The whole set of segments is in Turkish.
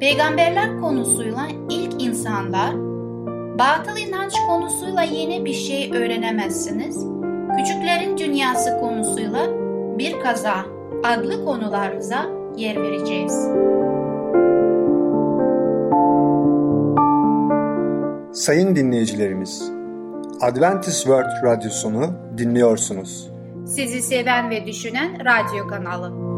peygamberler konusuyla ilk insanlar, batıl inanç konusuyla yeni bir şey öğrenemezsiniz, küçüklerin dünyası konusuyla bir kaza adlı konularımıza yer vereceğiz. Sayın dinleyicilerimiz, Adventist World Radyosunu dinliyorsunuz. Sizi seven ve düşünen radyo kanalı.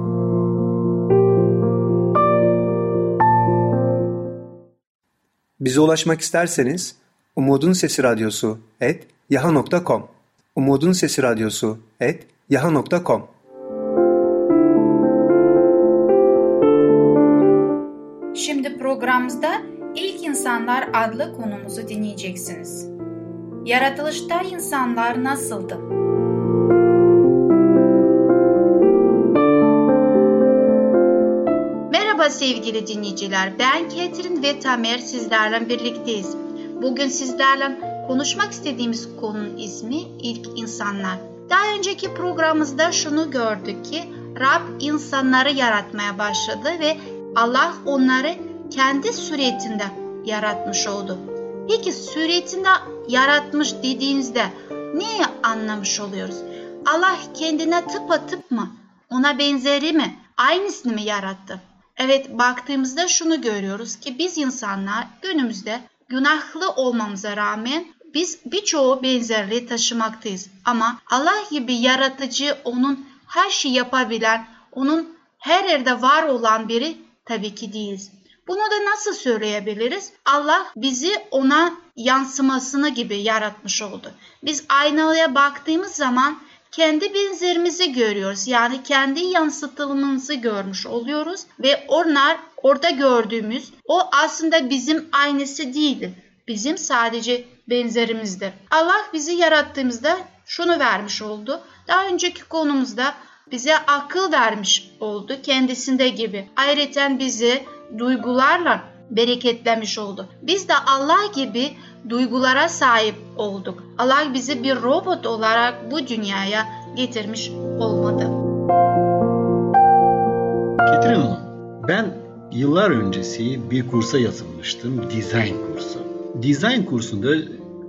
Bize ulaşmak isterseniz Umutun Sesi Radyosu et yaha.com Umutun Sesi Radyosu et yaha.com Şimdi programımızda İlk İnsanlar adlı konumuzu dinleyeceksiniz. Yaratılışta insanlar nasıldı? Sevgili dinleyiciler. Ben Ketrin ve Tamer sizlerle birlikteyiz. Bugün sizlerle konuşmak istediğimiz konunun ismi İlk İnsanlar. Daha önceki programımızda şunu gördük ki Rab insanları yaratmaya başladı ve Allah onları kendi suretinde yaratmış oldu. Peki suretinde yaratmış dediğinizde neyi anlamış oluyoruz? Allah kendine tıpatıp mı? Ona benzeri mi? Aynısını mı yarattı? Evet baktığımızda şunu görüyoruz ki biz insanlar günümüzde günahlı olmamıza rağmen biz birçoğu benzerliği taşımaktayız. Ama Allah gibi yaratıcı, onun her şeyi yapabilen, onun her yerde var olan biri tabii ki değiliz. Bunu da nasıl söyleyebiliriz? Allah bizi ona yansımasını gibi yaratmış oldu. Biz aynaya baktığımız zaman kendi benzerimizi görüyoruz. Yani kendi yansıtılımımızı görmüş oluyoruz ve onlar orada gördüğümüz o aslında bizim aynısı değildi. Bizim sadece benzerimizdir. Allah bizi yarattığımızda şunu vermiş oldu. Daha önceki konumuzda bize akıl vermiş oldu kendisinde gibi. Ayrıca bizi duygularla bereketlemiş oldu. Biz de Allah gibi duygulara sahip olduk. Allah bizi bir robot olarak bu dünyaya getirmiş olmadı. Ketrin Hanım, ben yıllar öncesi bir kursa yazılmıştım, design kursu. Design kursunda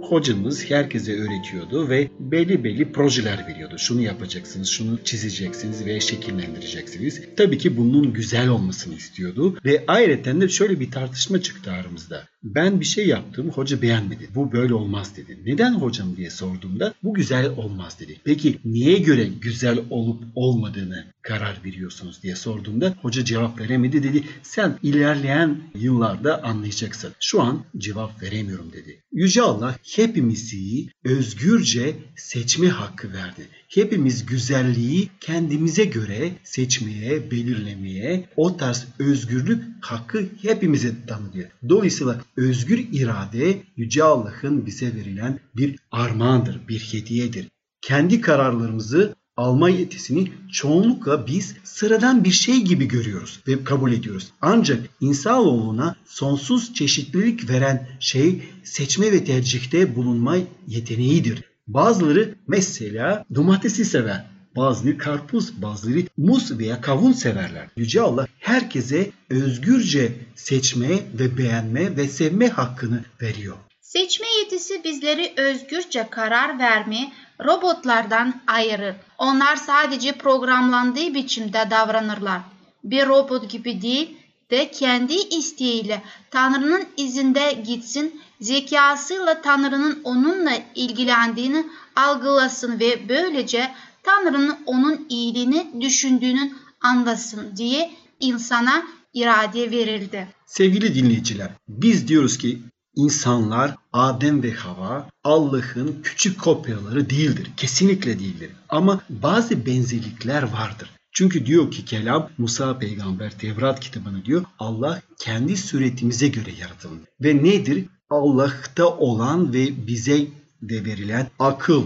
hocamız herkese öğretiyordu ve belli belli projeler veriyordu. Şunu yapacaksınız, şunu çizeceksiniz ve şekillendireceksiniz. Tabii ki bunun güzel olmasını istiyordu ve ayrıca de şöyle bir tartışma çıktı aramızda. Ben bir şey yaptım, hoca beğenmedi. Bu böyle olmaz dedi. Neden hocam diye sorduğumda bu güzel olmaz dedi. Peki niye göre güzel olup olmadığını karar veriyorsunuz diye sorduğumda hoca cevap veremedi dedi. Sen ilerleyen yıllarda anlayacaksın. Şu an cevap veremiyorum dedi. Yüce Allah hepimizi özgürce seçme hakkı verdi. Hepimiz güzelliği kendimize göre seçmeye, belirlemeye, o tarz özgürlük hakkı hepimize tanıyor. Dolayısıyla özgür irade Yüce Allah'ın bize verilen bir armağandır, bir hediyedir. Kendi kararlarımızı alma yetisini çoğunlukla biz sıradan bir şey gibi görüyoruz ve kabul ediyoruz. Ancak insanoğluna sonsuz çeşitlilik veren şey seçme ve tercihte bulunma yeteneğidir. Bazıları mesela domatesi sever. Bazıları karpuz, bazıları muz veya kavun severler. Yüce Allah herkese özgürce seçme ve beğenme ve sevme hakkını veriyor. Seçme yetisi bizleri özgürce karar verme, robotlardan ayırır. Onlar sadece programlandığı biçimde davranırlar. Bir robot gibi değil de kendi isteğiyle Tanrı'nın izinde gitsin, zekasıyla Tanrı'nın onunla ilgilendiğini algılasın ve böylece Tanrı'nın onun iyiliğini düşündüğünün anlasın diye insana irade verildi. Sevgili dinleyiciler, biz diyoruz ki insanlar Adem ve Hava Allah'ın küçük kopyaları değildir. Kesinlikle değildir. Ama bazı benzerlikler vardır. Çünkü diyor ki kelam Musa peygamber Tevrat kitabını diyor Allah kendi suretimize göre yaratıldı. Ve nedir? Allah'ta olan ve bize de verilen akıl,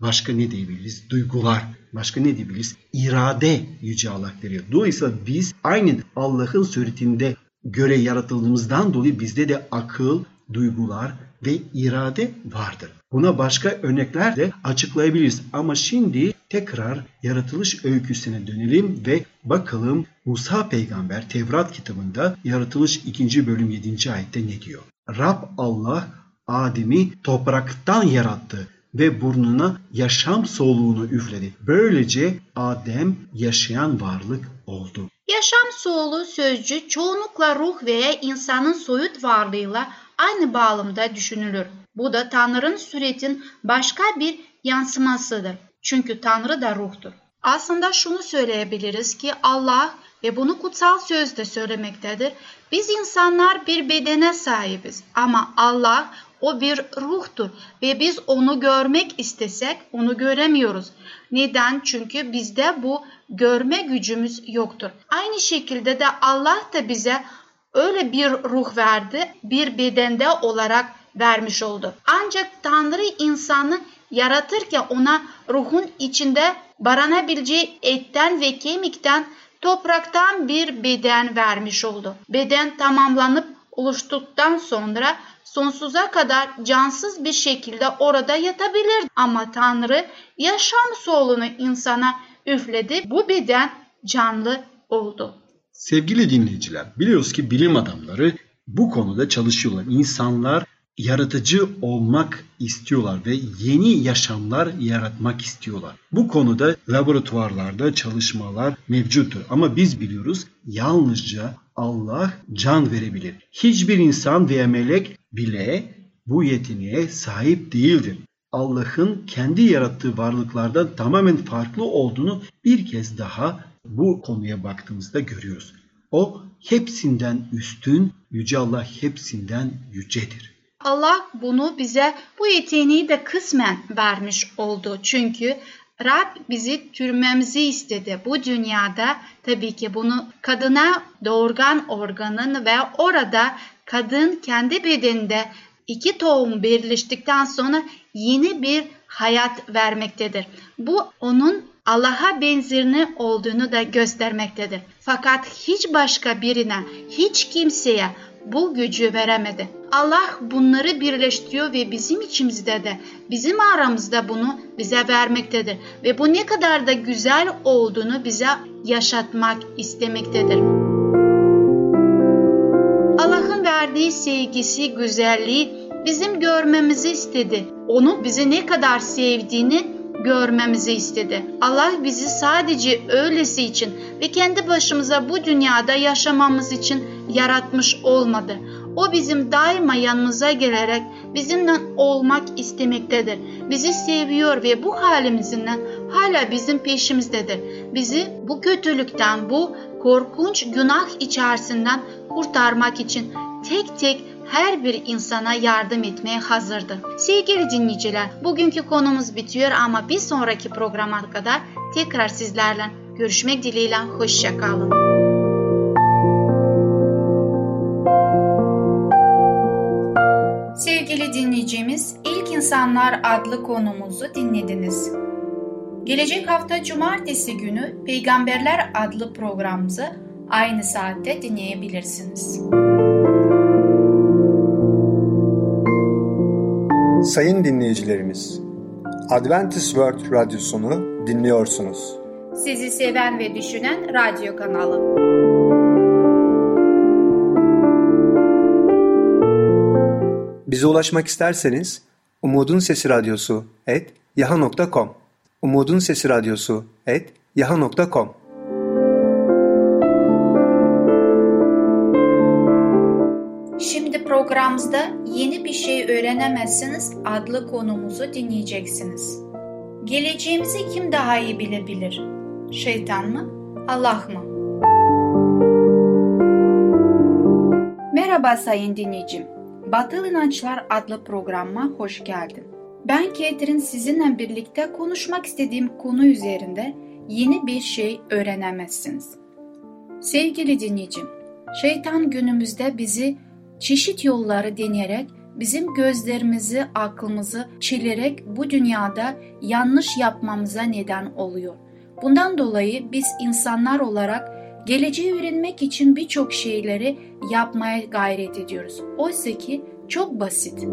başka ne diyebiliriz? Duygular, başka ne diyebiliriz? İrade Yüce Allah veriyor. Dolayısıyla biz aynı Allah'ın suretinde göre yaratıldığımızdan dolayı bizde de akıl, duygular ve irade vardır. Buna başka örnekler de açıklayabiliriz. Ama şimdi tekrar yaratılış öyküsüne dönelim ve bakalım Musa peygamber Tevrat kitabında yaratılış 2. bölüm 7. ayette ne diyor? Rab Allah Adem'i topraktan yarattı ve burnuna yaşam soluğunu üfledi. Böylece Adem yaşayan varlık oldu. Yaşam soluğu sözcüğü çoğunlukla ruh veya insanın soyut varlığıyla aynı bağlamda düşünülür. Bu da Tanrı'nın süretin başka bir yansımasıdır. Çünkü Tanrı da ruhtur. Aslında şunu söyleyebiliriz ki Allah ve bunu kutsal sözde söylemektedir. Biz insanlar bir bedene sahibiz ama Allah o bir ruhtur ve biz onu görmek istesek onu göremiyoruz. Neden? Çünkü bizde bu görme gücümüz yoktur. Aynı şekilde de Allah da bize öyle bir ruh verdi, bir bedende olarak vermiş oldu. Ancak Tanrı insanı yaratırken ona ruhun içinde baranabileceği etten ve kemikten topraktan bir beden vermiş oldu. Beden tamamlanıp oluştuktan sonra sonsuza kadar cansız bir şekilde orada yatabilir. Ama Tanrı yaşam solunu insana üfledi. Bu beden canlı oldu. Sevgili dinleyiciler, biliyoruz ki bilim adamları bu konuda çalışıyorlar. İnsanlar yaratıcı olmak istiyorlar ve yeni yaşamlar yaratmak istiyorlar. Bu konuda laboratuvarlarda çalışmalar mevcuttur ama biz biliyoruz yalnızca Allah can verebilir. Hiçbir insan veya melek bile bu yeteneğe sahip değildir. Allah'ın kendi yarattığı varlıklardan tamamen farklı olduğunu bir kez daha bu konuya baktığımızda görüyoruz. O hepsinden üstün, Yüce Allah hepsinden yücedir. Allah bunu bize bu yeteneği de kısmen vermiş oldu. Çünkü Rab bizi türmemizi istedi. Bu dünyada tabii ki bunu kadına doğurgan organın ve orada kadın kendi bedeninde iki tohum birleştikten sonra yeni bir hayat vermektedir. Bu onun Allah'a benzerini olduğunu da göstermektedir. Fakat hiç başka birine, hiç kimseye bu gücü veremedi. Allah bunları birleştiriyor ve bizim içimizde de, bizim aramızda bunu bize vermektedir. Ve bu ne kadar da güzel olduğunu bize yaşatmak istemektedir. Allah'ın verdiği sevgisi, güzelliği bizim görmemizi istedi. Onu bizi ne kadar sevdiğini görmemizi istedi. Allah bizi sadece öylesi için ve kendi başımıza bu dünyada yaşamamız için yaratmış olmadı. O bizim daima yanımıza gelerek bizimle olmak istemektedir. Bizi seviyor ve bu halimizden hala bizim peşimizdedir. Bizi bu kötülükten, bu korkunç günah içerisinden kurtarmak için tek tek her bir insana yardım etmeye hazırdı. Sevgili dinleyiciler, bugünkü konumuz bitiyor ama bir sonraki programa kadar tekrar sizlerle görüşmek dileğiyle hoşçakalın. Sevgili dinleyicimiz, İlk İnsanlar adlı konumuzu dinlediniz. Gelecek hafta cumartesi günü Peygamberler adlı programımızı aynı saatte dinleyebilirsiniz. Sayın dinleyicilerimiz, Adventist World Radyosunu dinliyorsunuz. Sizi seven ve düşünen radyo kanalı. Bize ulaşmak isterseniz Umutun Sesi Radyosu et yaha.com Umutun Sesi Radyosu et yaha.com Şimdi programımızda yeni bir şey öğrenemezsiniz adlı konumuzu dinleyeceksiniz. Geleceğimizi kim daha iyi bilebilir? Şeytan mı? Allah mı? Merhaba sayın dinleyicim. Batıl İnançlar adlı programıma hoş geldin. Ben Ketrin sizinle birlikte konuşmak istediğim konu üzerinde yeni bir şey öğrenemezsiniz. Sevgili dinleyicim, şeytan günümüzde bizi çeşit yolları deneyerek bizim gözlerimizi, aklımızı çelerek bu dünyada yanlış yapmamıza neden oluyor. Bundan dolayı biz insanlar olarak geleceği öğrenmek için birçok şeyleri yapmaya gayret ediyoruz. Oysa ki çok basit.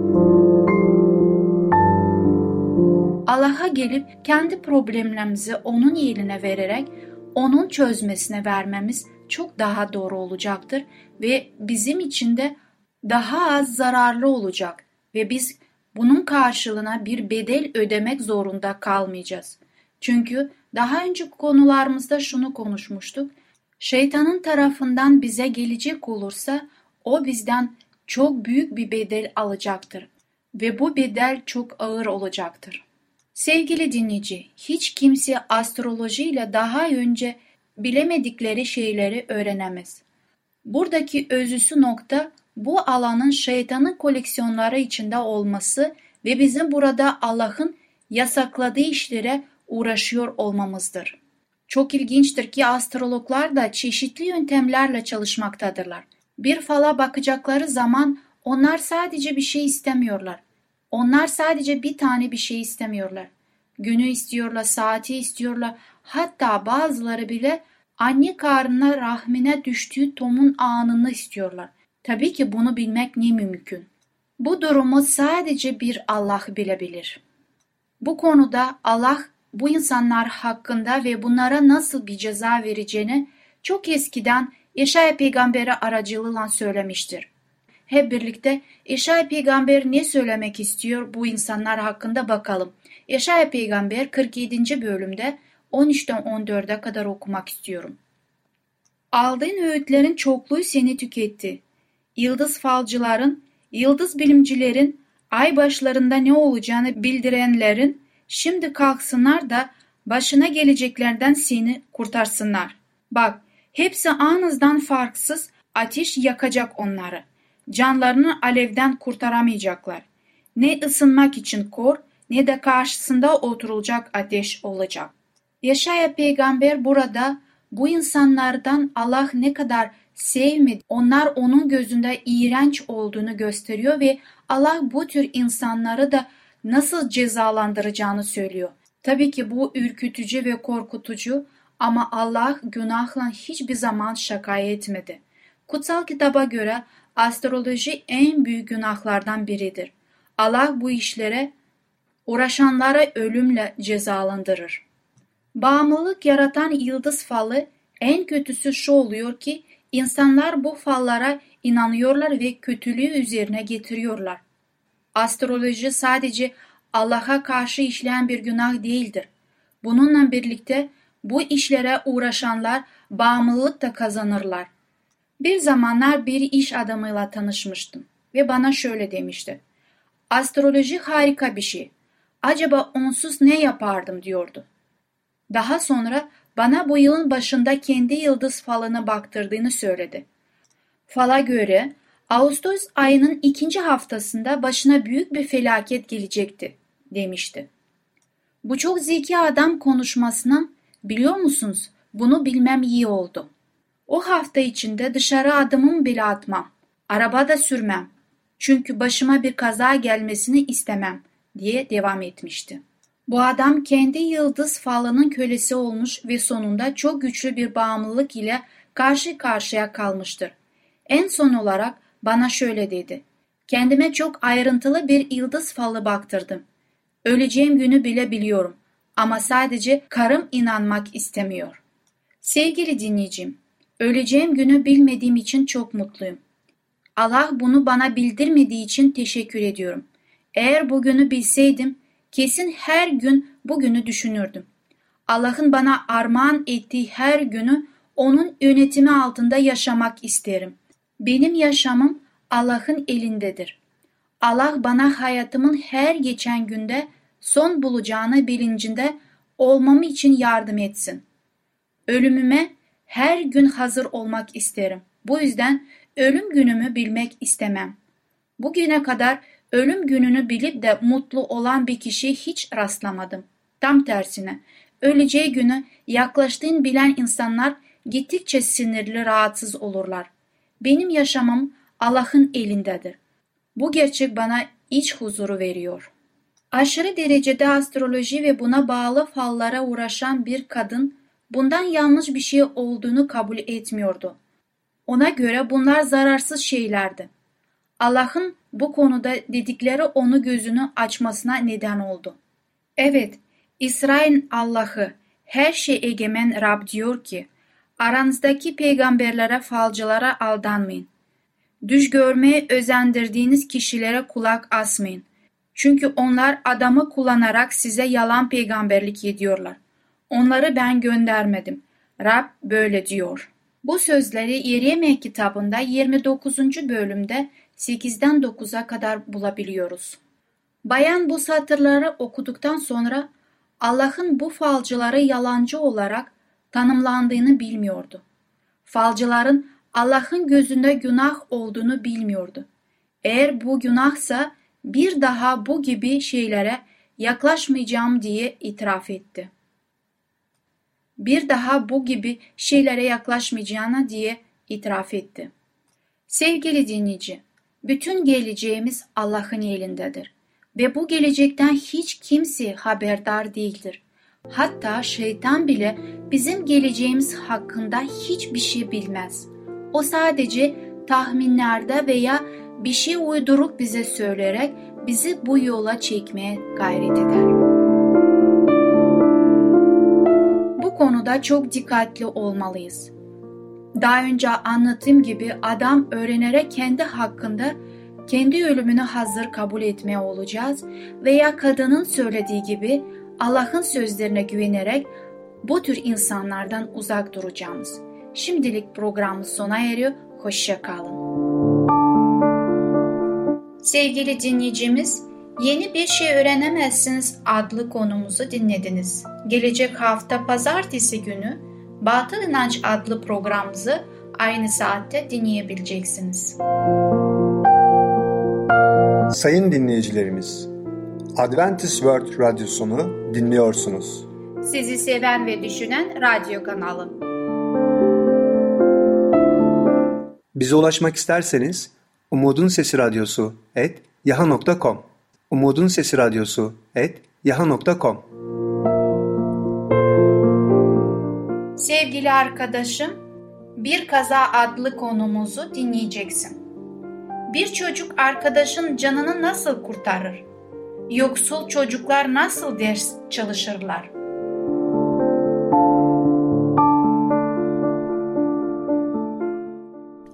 Allah'a gelip kendi problemlerimizi onun yerine vererek onun çözmesine vermemiz çok daha doğru olacaktır ve bizim için de daha az zararlı olacak ve biz bunun karşılığına bir bedel ödemek zorunda kalmayacağız. Çünkü daha önce konularımızda şunu konuşmuştuk. Şeytanın tarafından bize gelecek olursa o bizden çok büyük bir bedel alacaktır ve bu bedel çok ağır olacaktır. Sevgili dinleyici, hiç kimse astroloji ile daha önce bilemedikleri şeyleri öğrenemez. Buradaki özüsü nokta bu alanın şeytanın koleksiyonları içinde olması ve bizim burada Allah'ın yasakladığı işlere uğraşıyor olmamızdır. Çok ilginçtir ki astrologlar da çeşitli yöntemlerle çalışmaktadırlar. Bir fala bakacakları zaman onlar sadece bir şey istemiyorlar. Onlar sadece bir tane bir şey istemiyorlar. Günü istiyorlar, saati istiyorlar. Hatta bazıları bile anne karnına rahmine düştüğü Tom'un anını istiyorlar. Tabii ki bunu bilmek ne mümkün. Bu durumu sadece bir Allah bilebilir. Bu konuda Allah bu insanlar hakkında ve bunlara nasıl bir ceza vereceğini çok eskiden Yaşaya peygamberi aracılığıyla söylemiştir. Hep birlikte Yaşaya peygamber ne söylemek istiyor bu insanlar hakkında bakalım. Yaşaya peygamber 47. bölümde 13'ten 14'e kadar okumak istiyorum. Aldığın öğütlerin çokluğu seni tüketti. Yıldız falcıların, yıldız bilimcilerin, ay başlarında ne olacağını bildirenlerin şimdi kalksınlar da başına geleceklerden seni kurtarsınlar. Bak, hepsi anızdan farksız ateş yakacak onları. Canlarını alevden kurtaramayacaklar. Ne ısınmak için kor ne de karşısında oturulacak ateş olacak. Yaşaya peygamber burada bu insanlardan Allah ne kadar sevmedi, onlar onun gözünde iğrenç olduğunu gösteriyor ve Allah bu tür insanları da nasıl cezalandıracağını söylüyor. Tabii ki bu ürkütücü ve korkutucu ama Allah günahla hiçbir zaman şaka etmedi. Kutsal kitaba göre astroloji en büyük günahlardan biridir. Allah bu işlere uğraşanlara ölümle cezalandırır. Bağımlılık yaratan yıldız falı en kötüsü şu oluyor ki insanlar bu fallara inanıyorlar ve kötülüğü üzerine getiriyorlar. Astroloji sadece Allah'a karşı işleyen bir günah değildir. Bununla birlikte bu işlere uğraşanlar bağımlılık da kazanırlar. Bir zamanlar bir iş adamıyla tanışmıştım ve bana şöyle demişti. Astroloji harika bir şey. Acaba onsuz ne yapardım diyordu. Daha sonra bana bu yılın başında kendi yıldız falına baktırdığını söyledi. Fala göre Ağustos ayının ikinci haftasında başına büyük bir felaket gelecekti demişti. Bu çok zeki adam konuşmasına biliyor musunuz bunu bilmem iyi oldu. O hafta içinde dışarı adımımı bile atmam. Araba da sürmem. Çünkü başıma bir kaza gelmesini istemem diye devam etmişti. Bu adam kendi yıldız falının kölesi olmuş ve sonunda çok güçlü bir bağımlılık ile karşı karşıya kalmıştır. En son olarak bana şöyle dedi. Kendime çok ayrıntılı bir yıldız falı baktırdım. Öleceğim günü bile biliyorum ama sadece karım inanmak istemiyor. Sevgili dinleyicim, öleceğim günü bilmediğim için çok mutluyum. Allah bunu bana bildirmediği için teşekkür ediyorum. Eğer bugünü bilseydim kesin her gün bugünü düşünürdüm. Allah'ın bana armağan ettiği her günü onun yönetimi altında yaşamak isterim. Benim yaşamım Allah'ın elindedir. Allah bana hayatımın her geçen günde son bulacağını bilincinde olmam için yardım etsin. Ölümüme her gün hazır olmak isterim. Bu yüzden ölüm günümü bilmek istemem. Bugüne kadar ölüm gününü bilip de mutlu olan bir kişiye hiç rastlamadım. Tam tersine öleceği günü yaklaştığını bilen insanlar gittikçe sinirli rahatsız olurlar. Benim yaşamım Allah'ın elindedir. Bu gerçek bana iç huzuru veriyor. Aşırı derecede astroloji ve buna bağlı fallara uğraşan bir kadın bundan yanlış bir şey olduğunu kabul etmiyordu. Ona göre bunlar zararsız şeylerdi. Allah'ın bu konuda dedikleri onu gözünü açmasına neden oldu. Evet, İsrail Allah'ı, her şey egemen Rab diyor ki, aranızdaki peygamberlere, falcılara aldanmayın. Düş görmeye özendirdiğiniz kişilere kulak asmayın. Çünkü onlar adamı kullanarak size yalan peygamberlik ediyorlar. Onları ben göndermedim. Rab böyle diyor. Bu sözleri Yeremye kitabında 29. bölümde 8'den 9'a kadar bulabiliyoruz. Bayan bu satırları okuduktan sonra Allah'ın bu falcıları yalancı olarak tanımlandığını bilmiyordu. Falcıların Allah'ın gözünde günah olduğunu bilmiyordu. Eğer bu günahsa bir daha bu gibi şeylere yaklaşmayacağım diye itiraf etti. Bir daha bu gibi şeylere yaklaşmayacağına diye itiraf etti. Sevgili dinleyici, bütün geleceğimiz Allah'ın elindedir ve bu gelecekten hiç kimse haberdar değildir. Hatta şeytan bile bizim geleceğimiz hakkında hiçbir şey bilmez. O sadece tahminlerde veya bir şey uydurup bize söyleyerek bizi bu yola çekmeye gayret eder. Bu konuda çok dikkatli olmalıyız. Daha önce anlattığım gibi adam öğrenerek kendi hakkında kendi ölümünü hazır kabul etmeye olacağız veya kadının söylediği gibi Allah'ın sözlerine güvenerek bu tür insanlardan uzak duracağımız. Şimdilik programımız sona eriyor. Hoşça kalın. Sevgili dinleyicimiz, Yeni Bir Şey Öğrenemezsiniz adlı konumuzu dinlediniz. Gelecek hafta pazartesi günü Batıl İnanç adlı programımızı aynı saatte dinleyebileceksiniz. Sayın dinleyicilerimiz, Adventist World Radyosunu dinliyorsunuz. Sizi seven ve düşünen radyo kanalı. Bize ulaşmak isterseniz Umutun Sesi Radyosu et yaha.com Umutun Sesi Radyosu et yaha.com Sevgili arkadaşım, Bir Kaza adlı konumuzu dinleyeceksin. Bir çocuk arkadaşın canını nasıl kurtarır? Yoksul çocuklar nasıl ders çalışırlar?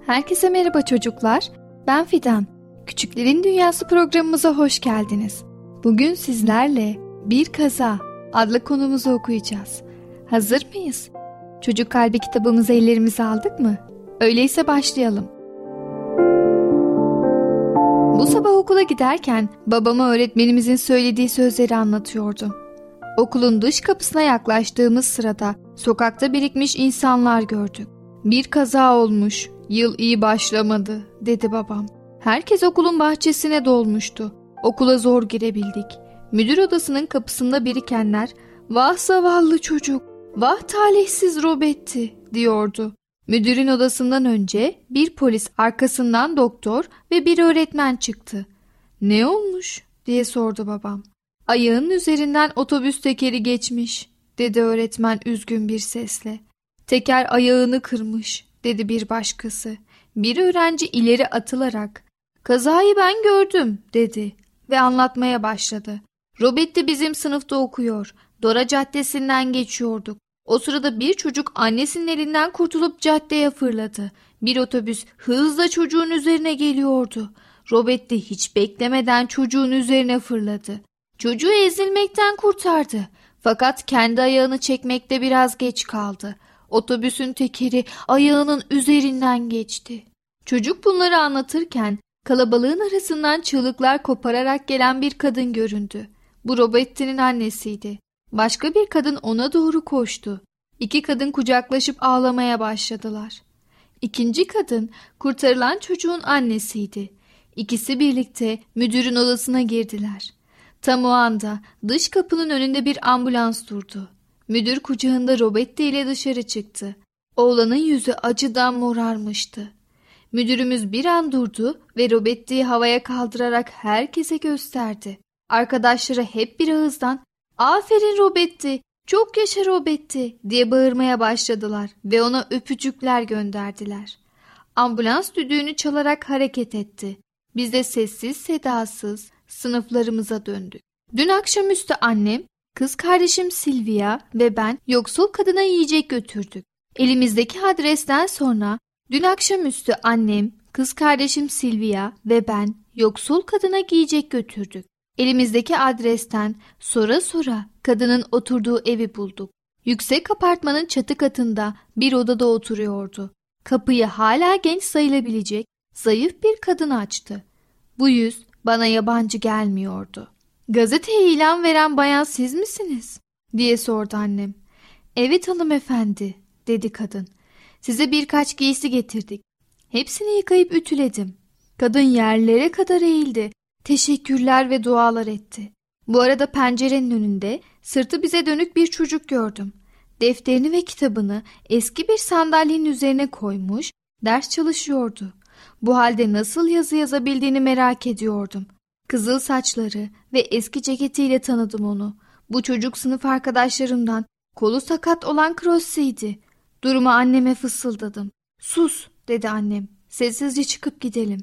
Herkese merhaba çocuklar. Ben Fidan. Küçüklerin Dünyası programımıza hoş geldiniz. Bugün sizlerle Bir Kaza adlı konumuzu okuyacağız. Hazır mıyız? Çocuk Kalbi kitabımızı ellerimize aldık mı? Öyleyse başlayalım. Bu sabah okula giderken babama öğretmenimizin söylediği sözleri anlatıyordu. Okulun dış kapısına yaklaştığımız sırada sokakta birikmiş insanlar gördük. Bir kaza olmuş, yıl iyi başlamadı dedi babam. Herkes okulun bahçesine dolmuştu. Okula zor girebildik. Müdür odasının kapısında birikenler vah zavallı çocuk, vah talihsiz Robetti diyordu. Müdürün odasından önce bir polis arkasından doktor ve bir öğretmen çıktı. Ne olmuş diye sordu babam. Ayağının üzerinden otobüs tekeri geçmiş dedi öğretmen üzgün bir sesle. Teker ayağını kırmış dedi bir başkası. Bir öğrenci ileri atılarak kazayı ben gördüm dedi ve anlatmaya başladı. Robetti bizim sınıfta okuyor. Dora Caddesi'nden geçiyorduk. O sırada bir çocuk annesinin elinden kurtulup caddeye fırladı. Bir otobüs hızla çocuğun üzerine geliyordu. Robetti hiç beklemeden çocuğun üzerine fırladı. Çocuğu ezilmekten kurtardı. Fakat kendi ayağını çekmekte biraz geç kaldı. Otobüsün tekeri ayağının üzerinden geçti. Çocuk bunları anlatırken kalabalığın arasından çığlıklar kopararak gelen bir kadın göründü. Bu Robetti'nin annesiydi. Başka bir kadın ona doğru koştu. İki kadın kucaklaşıp ağlamaya başladılar. İkinci kadın kurtarılan çocuğun annesiydi. İkisi birlikte müdürün odasına girdiler. Tam o anda dış kapının önünde bir ambulans durdu. Müdür kucağında Robetti ile dışarı çıktı. Oğlanın yüzü acıdan morarmıştı. Müdürümüz bir an durdu ve Robetti'yi havaya kaldırarak herkese gösterdi. Arkadaşları hep bir ağızdan ''Aferin Robetti, çok yaşa Robetti'' diye bağırmaya başladılar ve ona öpücükler gönderdiler. Ambulans düdüğünü çalarak hareket etti. Biz de sessiz sedasız sınıflarımıza döndük. Dün akşamüstü annem, kız kardeşim Silvia ve ben yoksul kadına yiyecek götürdük. Elimizdeki adresten sonra dün akşamüstü annem, kız kardeşim Silvia ve ben yoksul kadına giyecek götürdük. Elimizdeki adresten sonra sonra kadının oturduğu evi bulduk. Yüksek apartmanın çatı katında bir odada oturuyordu. Kapıyı hala genç sayılabilecek zayıf bir kadın açtı. Bu yüz bana yabancı gelmiyordu. Gazeteye ilan veren bayan siz misiniz? diye sordu annem. Evet hanımefendi dedi kadın. Size birkaç giysi getirdik. Hepsini yıkayıp ütüledim. Kadın yerlere kadar eğildi. Teşekkürler ve dualar etti. Bu arada pencerenin önünde sırtı bize dönük bir çocuk gördüm. Defterini ve kitabını eski bir sandalyenin üzerine koymuş, ders çalışıyordu. Bu halde nasıl yazı yazabildiğini merak ediyordum. Kızıl saçları ve eski ceketiyle tanıdım onu. Bu çocuk sınıf arkadaşlarımdan kolu sakat olan Cross'iydi. Durumu anneme fısıldadım. Sus dedi annem. Sessizce çıkıp gidelim.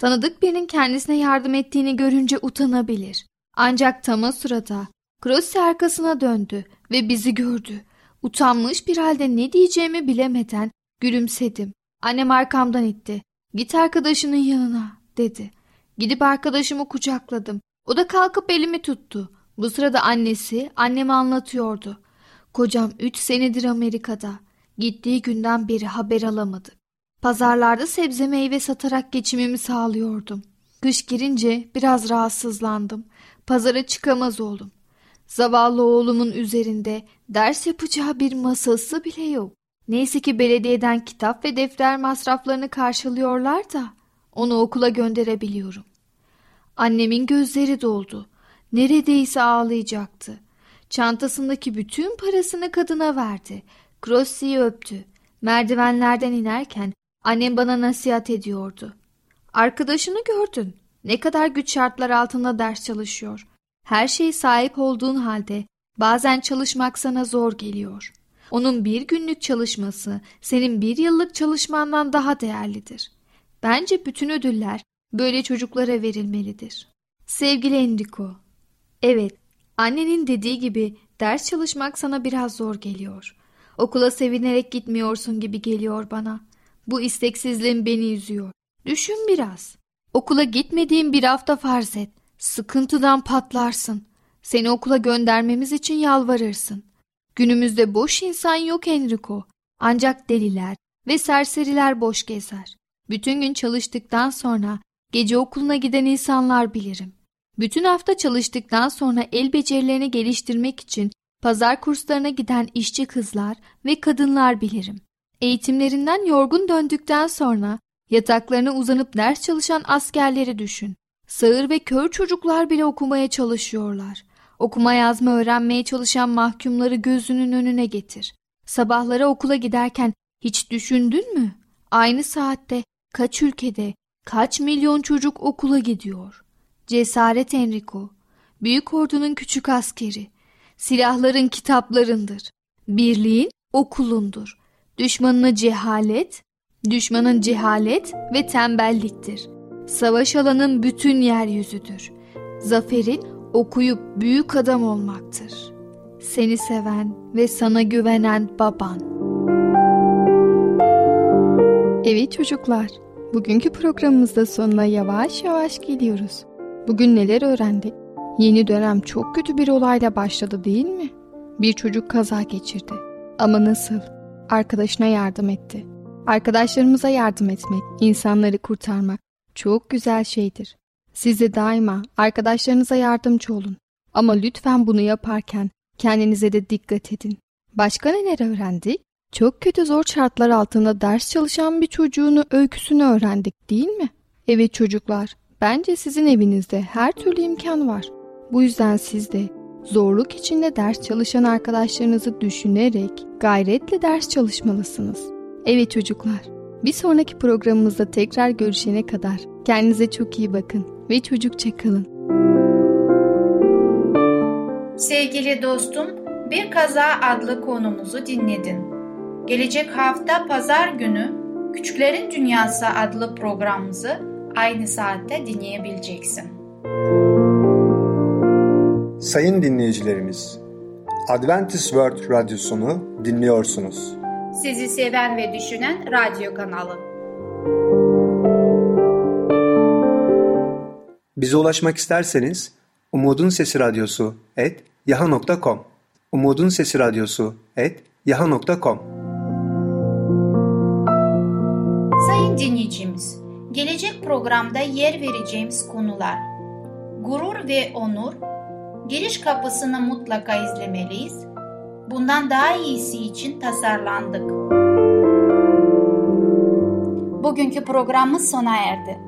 Tanıdık birinin kendisine yardım ettiğini görünce utanabilir. Ancak tam o sırada Crossi arkasına döndü ve bizi gördü. Utanmış bir halde ne diyeceğimi bilemeden gülümsedim. Annem arkamdan itti. Git arkadaşının yanına dedi. Gidip arkadaşımı kucakladım. O da kalkıp elimi tuttu. Bu sırada annesi anneme anlatıyordu. Kocam üç senedir Amerika'da. Gittiği günden beri haber alamadık. Pazarlarda sebze meyve satarak geçimimi sağlıyordum. Kış girince biraz rahatsızlandım. Pazara çıkamaz oldum. Zavallı oğlumun üzerinde ders yapacağı bir masası bile yok. Neyse ki belediyeden kitap ve defter masraflarını karşılıyorlar da onu okula gönderebiliyorum. Annemin gözleri doldu. Neredeyse ağlayacaktı. Çantasındaki bütün parasını kadına verdi. Crossi'yi öptü. Merdivenlerden inerken annem bana nasihat ediyordu. Arkadaşını gördün. Ne kadar güç şartlar altında ders çalışıyor. Her şeye sahip olduğun halde bazen çalışmak sana zor geliyor. Onun bir günlük çalışması senin bir yıllık çalışmandan daha değerlidir. Bence bütün ödüller böyle çocuklara verilmelidir. Sevgili Enrico, evet annenin dediği gibi ders çalışmak sana biraz zor geliyor. Okula sevinerek gitmiyorsun gibi geliyor bana. Bu isteksizliğin beni üzüyor. Düşün biraz. Okula gitmediğin bir hafta farz et. Sıkıntıdan patlarsın. Seni okula göndermemiz için yalvarırsın. Günümüzde boş insan yok Enrico. Ancak deliler ve serseriler boş gezer. Bütün gün çalıştıktan sonra gece okuluna giden insanlar bilirim. Bütün hafta çalıştıktan sonra el becerilerini geliştirmek için pazar kurslarına giden işçi kızlar ve kadınlar bilirim. Eğitimlerinden yorgun döndükten sonra yataklarına uzanıp ders çalışan askerleri düşün. Sağır ve kör çocuklar bile okumaya çalışıyorlar. Okuma yazma öğrenmeye çalışan mahkumları gözünün önüne getir. Sabahları okula giderken hiç düşündün mü? Aynı saatte kaç ülkede kaç milyon çocuk okula gidiyor? Cesaret Enrico, büyük ordunun küçük askeri, silahların kitaplarındır, birliğin okulundur. Düşmanına cehalet, düşmanın cehalet ve tembelliktir. Savaş alanın bütün yeryüzüdür. Zaferin okuyup büyük adam olmaktır. Seni seven ve sana güvenen baban. Evet çocuklar, bugünkü programımızda sonuna yavaş yavaş geliyoruz. Bugün neler öğrendik? Yeni dönem çok kötü bir olayla başladı değil mi? Bir çocuk kaza geçirdi. Ama nasıl? Arkadaşına yardım etti. Arkadaşlarımıza yardım etmek, insanları kurtarmak çok güzel şeydir. Siz de daima arkadaşlarınıza yardımcı olun. Ama lütfen bunu yaparken kendinize de dikkat edin. Başka neler öğrendik? Çok kötü zor şartlar altında ders çalışan bir çocuğunu öyküsünü öğrendik değil mi? Evet çocuklar, bence sizin evinizde her türlü imkan var. Bu yüzden siz de zorluk içinde ders çalışan arkadaşlarınızı düşünerek gayretle ders çalışmalısınız. Evet çocuklar, Bir sonraki programımızda tekrar görüşene kadar kendinize çok iyi bakın ve çocukça kalın. Sevgili dostum, Bir Kaza adlı konumuzu dinledin. Gelecek hafta pazar günü Küçüklerin Dünyası adlı programımızı aynı saatte dinleyebileceksin. Sayın dinleyicilerimiz, Adventist World Radyosunu dinliyorsunuz. Sizi seven ve düşünen radyo kanalı. Bize ulaşmak isterseniz Umutun Sesi Radyosu et yaha.com Umutun Sesi Radyosu et yaha.com Sayın dinleyicimiz, gelecek programda yer vereceğimiz konular Gurur ve onur, giriş kapısını mutlaka izlemeliyiz, bundan daha iyisi için tasarlandık. Bugünkü programımız sona erdi.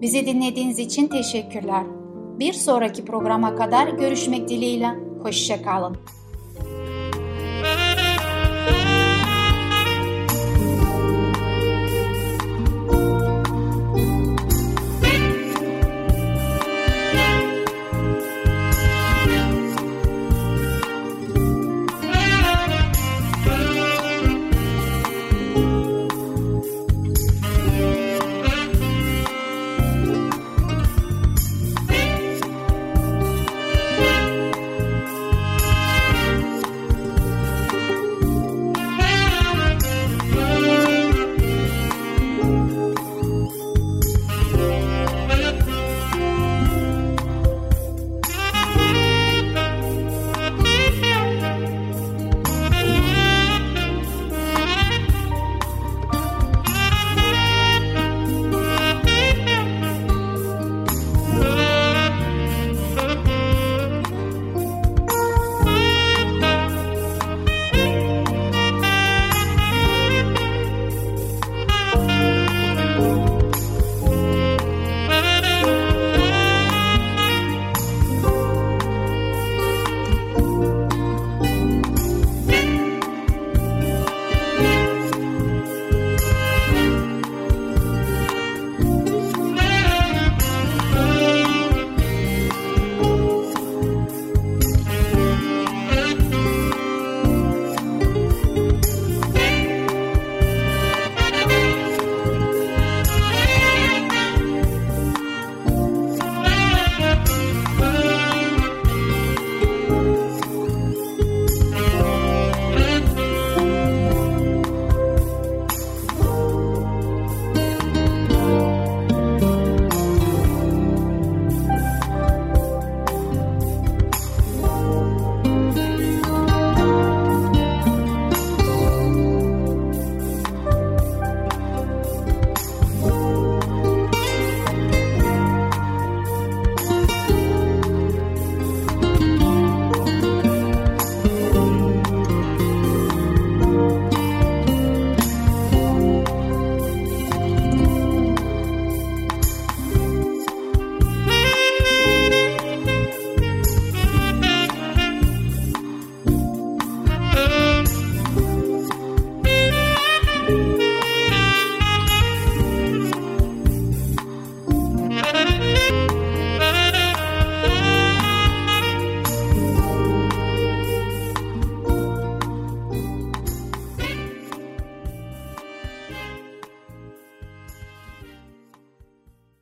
Bizi dinlediğiniz için teşekkürler. Bir sonraki programa kadar görüşmek dileğiyle. Hoşçakalın.